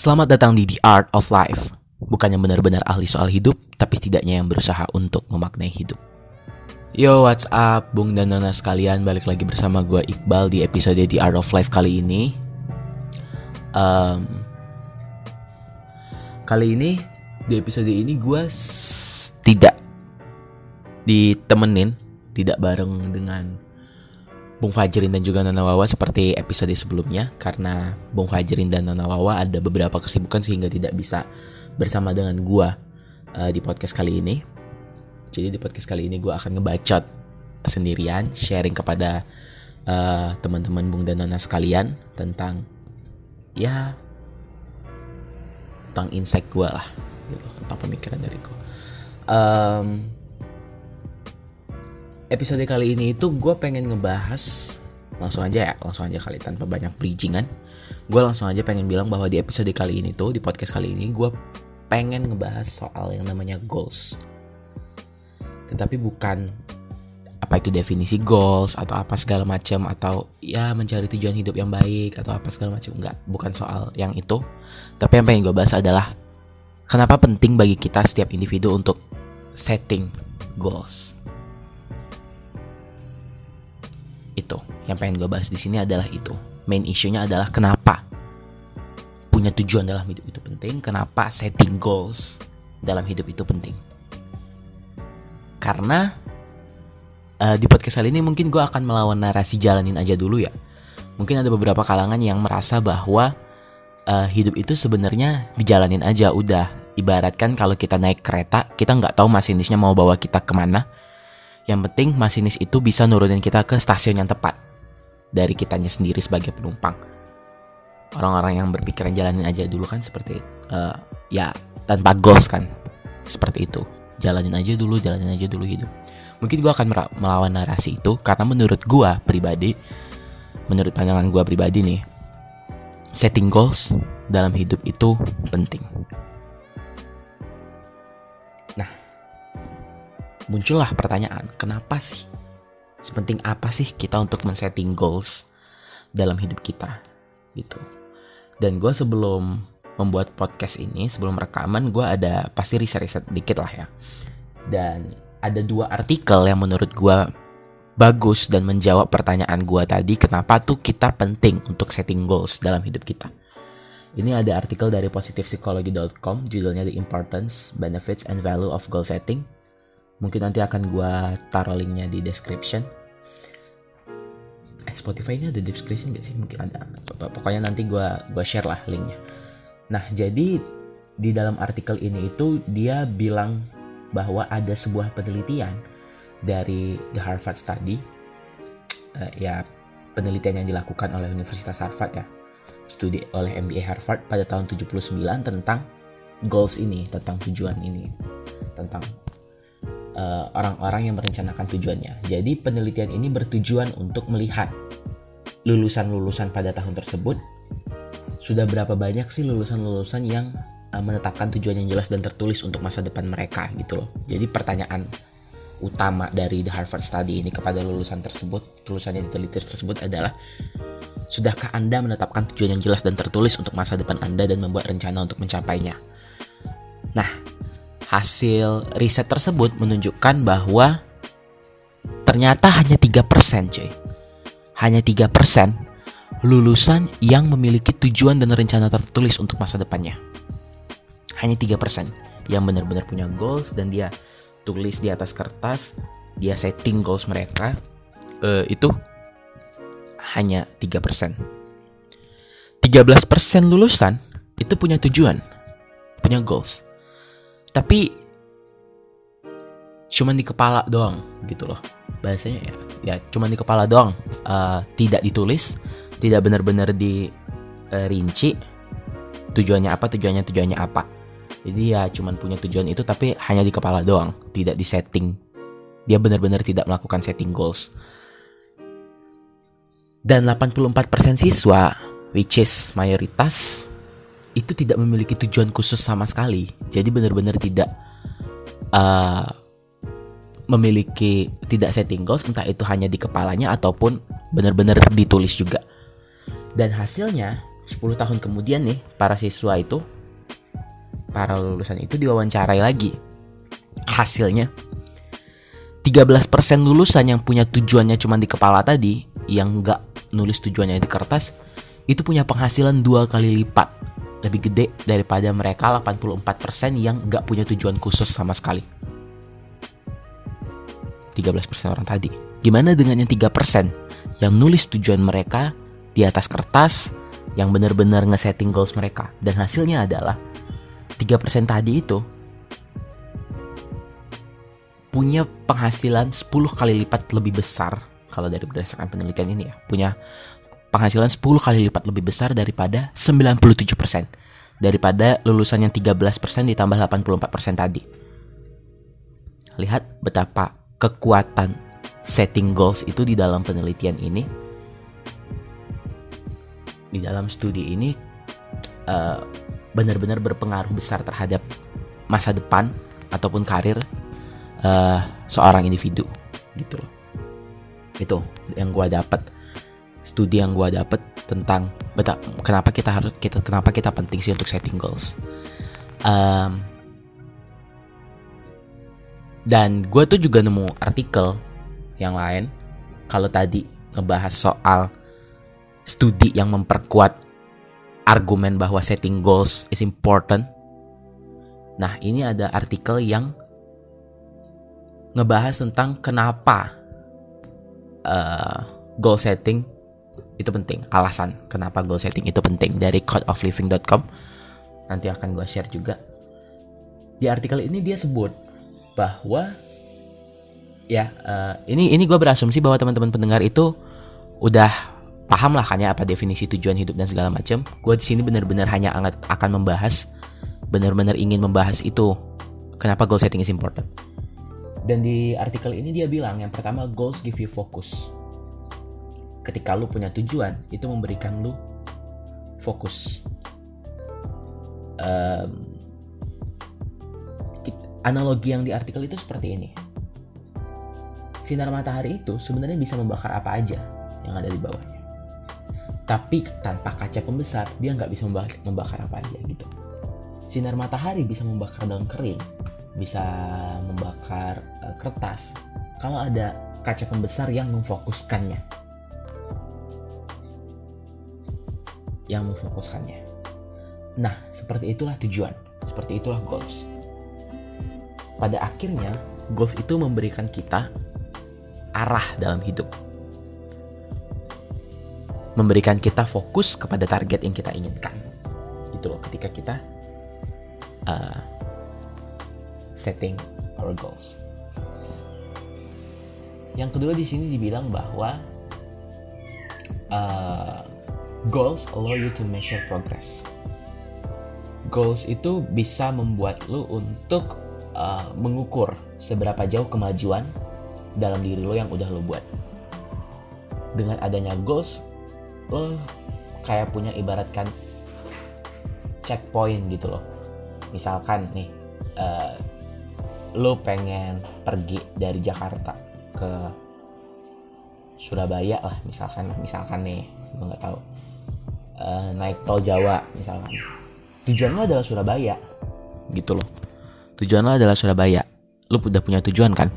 Selamat datang di The Art of Life. Bukannya benar-benar ahli soal hidup, tapi setidaknya yang berusaha untuk memaknai hidup. Yo, what's up, Bung dan Nona sekalian? Balik lagi bersama gue Iqbal di episode The Art of Life kali ini. Um, kali ini, di episode ini gue tidak ditemenin, tidak bareng dengan Bung Fajrin dan juga Nona Wawa seperti episode sebelumnya karena Bung Fajrin dan Nona Wawa ada beberapa kesibukan sehingga tidak bisa bersama dengan gua uh, di podcast kali ini. Jadi di podcast kali ini gua akan ngebacot sendirian, sharing kepada uh, teman-teman Bung dan Nona sekalian tentang ya tentang insight gua lah, gitu, tentang pemikiran dari gua. Um, episode kali ini itu gue pengen ngebahas langsung aja ya langsung aja kali tanpa banyak bridgingan. Gue langsung aja pengen bilang bahwa di episode kali ini tuh di podcast kali ini gue pengen ngebahas soal yang namanya goals. Tetapi bukan apa itu definisi goals atau apa segala macam atau ya mencari tujuan hidup yang baik atau apa segala macam. Enggak bukan soal yang itu. Tapi yang pengen gue bahas adalah kenapa penting bagi kita setiap individu untuk setting goals yang pengen gue bahas di sini adalah itu. Main isunya adalah kenapa? Punya tujuan dalam hidup itu penting kenapa setting goals dalam hidup itu penting? Karena uh, di podcast kali ini mungkin gue akan melawan narasi jalanin aja dulu ya. Mungkin ada beberapa kalangan yang merasa bahwa uh, hidup itu sebenarnya dijalanin aja udah. Ibaratkan kalau kita naik kereta kita nggak tahu masinisnya mau bawa kita ke mana. Yang penting masinis itu bisa nurunin kita ke stasiun yang tepat dari kitanya sendiri sebagai penumpang. Orang-orang yang berpikiran jalanin aja dulu kan seperti uh, ya tanpa goals kan. Seperti itu. Jalanin aja dulu, jalanin aja dulu hidup. Mungkin gue akan melawan narasi itu karena menurut gue pribadi, menurut pandangan gue pribadi nih, setting goals dalam hidup itu penting. muncullah pertanyaan, kenapa sih? Sepenting apa sih kita untuk men-setting goals dalam hidup kita? Gitu. Dan gue sebelum membuat podcast ini, sebelum rekaman, gue ada pasti riset-riset dikit lah ya. Dan ada dua artikel yang menurut gue bagus dan menjawab pertanyaan gue tadi, kenapa tuh kita penting untuk setting goals dalam hidup kita. Ini ada artikel dari positivepsychology.com, judulnya The Importance, Benefits, and Value of Goal Setting mungkin nanti akan gue taruh linknya di description. Eh Spotify ini ada description gak sih? Mungkin ada. Pokoknya nanti gue gua share lah linknya. Nah jadi di dalam artikel ini itu dia bilang bahwa ada sebuah penelitian dari The Harvard Study. Uh, ya penelitian yang dilakukan oleh Universitas Harvard ya. Studi oleh MBA Harvard pada tahun 79 tentang goals ini tentang tujuan ini tentang orang-orang uh, yang merencanakan tujuannya. Jadi penelitian ini bertujuan untuk melihat lulusan-lulusan pada tahun tersebut sudah berapa banyak sih lulusan-lulusan yang uh, menetapkan tujuan yang jelas dan tertulis untuk masa depan mereka gitu loh. Jadi pertanyaan utama dari The Harvard Study ini kepada lulusan tersebut, lulusan yang diteliti tersebut adalah Sudahkah Anda menetapkan tujuan yang jelas dan tertulis untuk masa depan Anda dan membuat rencana untuk mencapainya? Nah, hasil riset tersebut menunjukkan bahwa ternyata hanya 3% cuy. Hanya 3% lulusan yang memiliki tujuan dan rencana tertulis untuk masa depannya. Hanya 3% yang benar-benar punya goals dan dia tulis di atas kertas, dia setting goals mereka. Uh, itu hanya 3%. 13% lulusan itu punya tujuan, punya goals tapi cuman di kepala doang gitu loh bahasanya ya. Ya cuman di kepala doang. Uh, tidak ditulis tidak benar-benar dirinci. Uh, tujuannya apa tujuannya tujuannya apa. Jadi ya cuman punya tujuan itu tapi hanya di kepala doang tidak di setting. Dia benar-benar tidak melakukan setting goals. Dan 84% siswa which is mayoritas itu tidak memiliki tujuan khusus sama sekali. Jadi benar-benar tidak uh, memiliki tidak setting goals, entah itu hanya di kepalanya ataupun benar-benar ditulis juga. Dan hasilnya 10 tahun kemudian nih para siswa itu para lulusan itu diwawancarai lagi. Hasilnya 13% lulusan yang punya tujuannya cuma di kepala tadi, yang nggak nulis tujuannya di kertas, itu punya penghasilan dua kali lipat lebih gede daripada mereka 84% yang nggak punya tujuan khusus sama sekali. 13% orang tadi. Gimana dengan yang 3% yang nulis tujuan mereka di atas kertas yang benar-benar nge-setting goals mereka dan hasilnya adalah 3% tadi itu punya penghasilan 10 kali lipat lebih besar kalau dari berdasarkan penelitian ini ya punya penghasilan 10 kali lipat lebih besar daripada 97% daripada lulusan yang 13% ditambah 84% tadi. Lihat betapa kekuatan setting goals itu di dalam penelitian ini. Di dalam studi ini uh, benar-benar berpengaruh besar terhadap masa depan ataupun karir uh, seorang individu gitu loh. Itu yang gue dapat studi yang gue dapat tentang betap, kenapa kita harus kita kenapa kita penting sih untuk setting goals um, dan gue tuh juga nemu artikel yang lain kalau tadi ngebahas soal studi yang memperkuat argumen bahwa setting goals is important. Nah, ini ada artikel yang ngebahas tentang kenapa uh, goal setting itu penting. Alasan kenapa goal setting itu penting dari codeofliving.com. Nanti akan gue share juga. Di artikel ini dia sebut bahwa ya uh, ini ini gue berasumsi bahwa teman-teman pendengar itu udah paham lah kan ya apa definisi tujuan hidup dan segala macam. Gue di sini benar-benar hanya akan membahas, benar-benar ingin membahas itu kenapa goal setting is important. Dan di artikel ini dia bilang yang pertama goals give you focus. Ketika lu punya tujuan, itu memberikan lu fokus. Um, analogi yang di artikel itu seperti ini. Sinar matahari itu sebenarnya bisa membakar apa aja yang ada di bawahnya. Tapi tanpa kaca pembesar, dia nggak bisa membakar, apa aja gitu. Sinar matahari bisa membakar daun kering, bisa membakar uh, kertas kalau ada kaca pembesar yang memfokuskannya yang memfokuskannya. Nah seperti itulah tujuan seperti itulah goals. Pada akhirnya goals itu memberikan kita arah dalam hidup. Memberikan kita fokus kepada target yang kita inginkan. Itu loh ketika kita uh, setting our goals. Yang kedua di sini dibilang bahwa uh, goals allow you to measure progress. Goals itu bisa membuat lo untuk uh, mengukur seberapa jauh kemajuan dalam diri lo yang udah lo buat. Dengan adanya goals, lo kayak punya ibaratkan checkpoint gitu loh. Misalkan nih, uh, lo pengen pergi dari Jakarta ke Surabaya lah misalkan misalkan nih gue nggak tahu uh, naik tol Jawa misalkan tujuan lo adalah Surabaya. Gitu loh. Tujuan lo adalah Surabaya. Lo udah punya tujuan kan?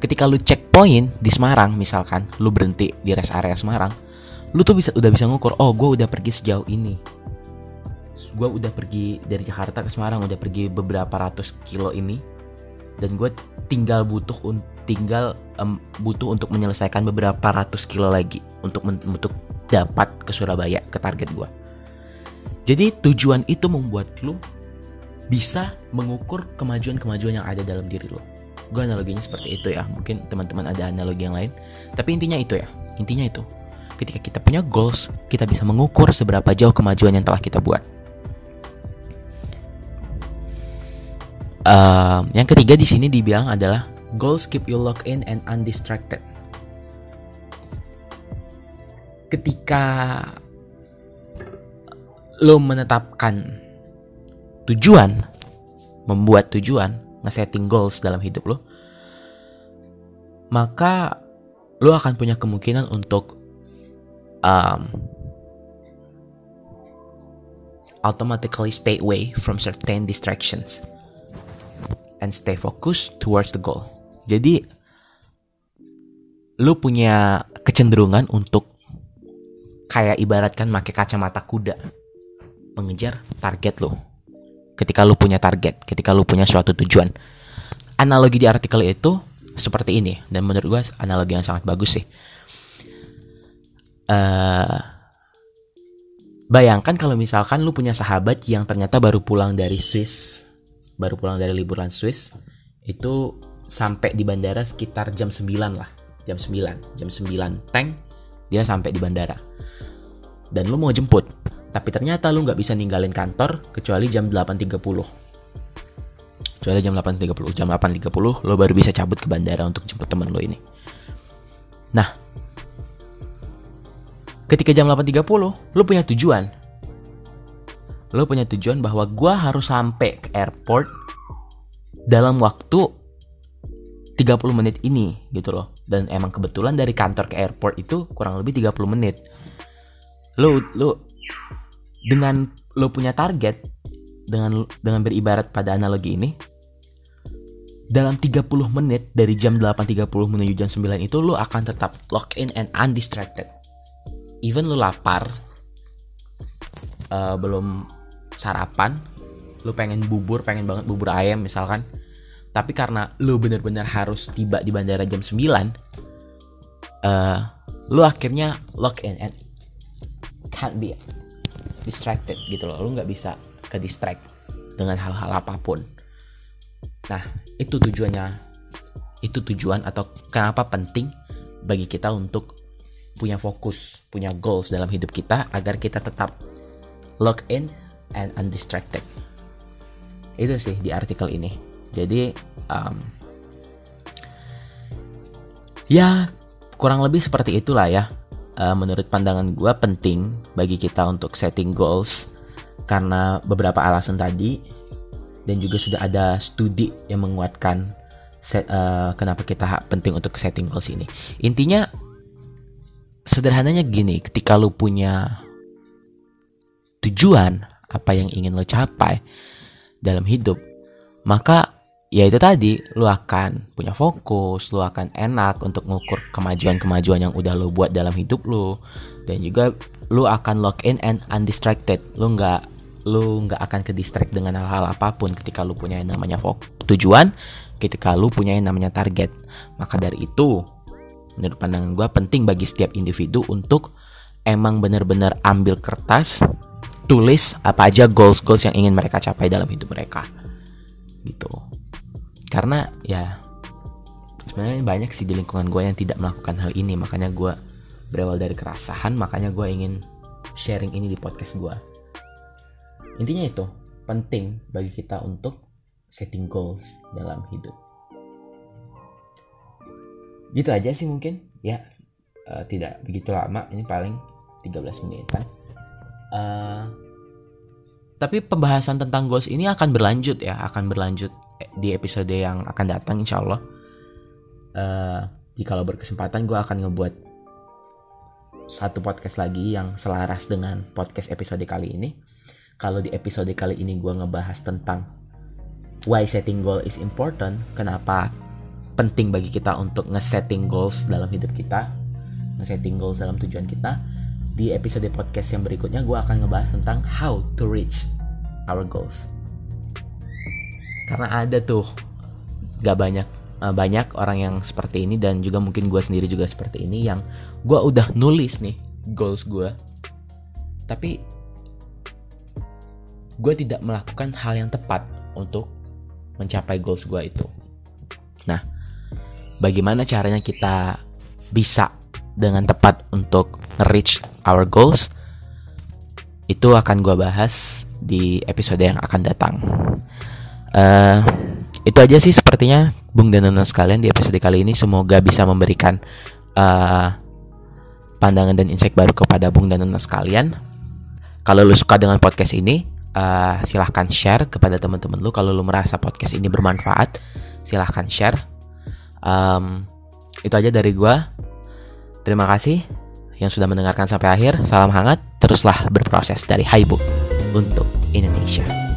Ketika lu checkpoint di Semarang misalkan lu berhenti di rest area Semarang lu tuh bisa udah bisa ngukur oh gue udah pergi sejauh ini. Gue udah pergi dari Jakarta ke Semarang udah pergi beberapa ratus kilo ini dan gue tinggal butuh tinggal um, butuh untuk menyelesaikan beberapa ratus kilo lagi untuk untuk dapat ke Surabaya ke target gue. Jadi tujuan itu membuat lo bisa mengukur kemajuan-kemajuan yang ada dalam diri lo. Gue analoginya seperti itu ya. Mungkin teman-teman ada analogi yang lain. Tapi intinya itu ya. Intinya itu. Ketika kita punya goals, kita bisa mengukur seberapa jauh kemajuan yang telah kita buat. Uh, yang ketiga di sini dibilang adalah goals keep you locked in and undistracted. Ketika lo menetapkan tujuan, membuat tujuan, nge-setting goals dalam hidup lo, maka lo akan punya kemungkinan untuk um, automatically stay away from certain distractions and stay focused towards the goal. Jadi lu punya kecenderungan untuk kayak ibaratkan pakai kacamata kuda mengejar target lu. Ketika lu punya target, ketika lu punya suatu tujuan. Analogi di artikel itu seperti ini dan menurut gue analogi yang sangat bagus sih. Uh, bayangkan kalau misalkan lu punya sahabat yang ternyata baru pulang dari Swiss, baru pulang dari liburan Swiss, itu sampai di bandara sekitar jam 9 lah, jam 9, jam 9 tank dia sampai di bandara. Dan lu mau jemput, tapi ternyata lu nggak bisa ninggalin kantor kecuali jam 8.30. Kecuali jam 8.30. Jam 8.30 lo baru bisa cabut ke bandara untuk jemput temen lo ini. Nah, ketika jam 8.30 lo punya tujuan. Lo punya tujuan bahwa gue harus sampai ke airport dalam waktu 30 menit ini gitu loh. Dan emang kebetulan dari kantor ke airport itu kurang lebih 30 menit. Lo lo dengan lo punya target dengan dengan beribarat pada analogi ini dalam 30 menit dari jam 8.30 menuju jam 9 itu lo akan tetap lock in and undistracted. Even lo lapar uh, belum sarapan lo pengen bubur pengen banget bubur ayam misalkan tapi karena lo bener-bener harus tiba di bandara jam 9 uh, lo akhirnya lock in and can't be distracted gitu loh. Lu nggak bisa ke distract dengan hal-hal apa pun. Nah itu tujuannya. Itu tujuan atau kenapa penting bagi kita untuk punya fokus punya goals dalam hidup kita agar kita tetap lock in and undistracted. Itu sih di artikel ini. Jadi um, ya kurang lebih seperti itulah ya uh, menurut pandangan gue penting bagi kita untuk setting goals karena beberapa alasan tadi dan juga sudah ada studi yang menguatkan set, uh, kenapa kita penting untuk setting goals ini. Intinya sederhananya gini, ketika lu punya tujuan apa yang ingin lo capai dalam hidup, maka ya itu tadi lu akan punya fokus, lu akan enak untuk mengukur kemajuan-kemajuan yang udah lu buat dalam hidup lu dan juga lu akan lock in and undistracted. Lu nggak lu nggak akan ke distract dengan hal-hal apa pun ketika lu punya yang namanya fokus tujuan, ketika lu punya yang namanya target. Maka dari itu, menurut pandangan gue penting bagi setiap individu untuk emang benar-benar ambil kertas, tulis apa aja goals-goals yang ingin mereka capai dalam hidup mereka. Gitu karena ya sebenarnya banyak sih di lingkungan gue yang tidak melakukan hal ini. Makanya gue berawal dari kerasahan makanya gue ingin sharing ini di podcast gue intinya itu penting bagi kita untuk setting goals dalam hidup. Gitu aja sih mungkin. Ya uh, tidak begitu lama. Ini paling 13 menit kan uh, tapi pembahasan tentang goals ini akan berlanjut ya akan berlanjut di episode yang akan datang insya Allah uh, jika berkesempatan gue akan ngebuat satu podcast lagi yang selaras dengan podcast episode kali ini. Kalau di episode kali ini gue ngebahas tentang why setting goal is important kenapa penting bagi kita untuk nge-setting goals dalam hidup kita nge-setting goals dalam tujuan kita di episode podcast yang berikutnya gue akan ngebahas tentang how to reach our goals karena ada tuh. Gak banyak uh, banyak orang yang seperti ini dan juga mungkin gue sendiri juga seperti ini yang gue udah nulis nih goals gue tapi gue tidak melakukan hal yang tepat untuk mencapai goals gue itu. Nah bagaimana caranya kita bisa dengan tepat untuk reach our goals? Itu akan gue bahas di episode yang akan datang uh, itu aja sih sepertinya Bung dan Nona sekalian di episode kali ini semoga bisa memberikan uh, pandangan dan insight baru kepada Bung dan Nona sekalian. Kalau lu suka dengan podcast ini, uh, silahkan share kepada teman-teman lu. Kalau lu merasa podcast ini bermanfaat, silahkan share. Um, itu aja dari gua. Terima kasih yang sudah mendengarkan sampai akhir. Salam hangat, teruslah berproses dari Haibu. untuk Indonesia.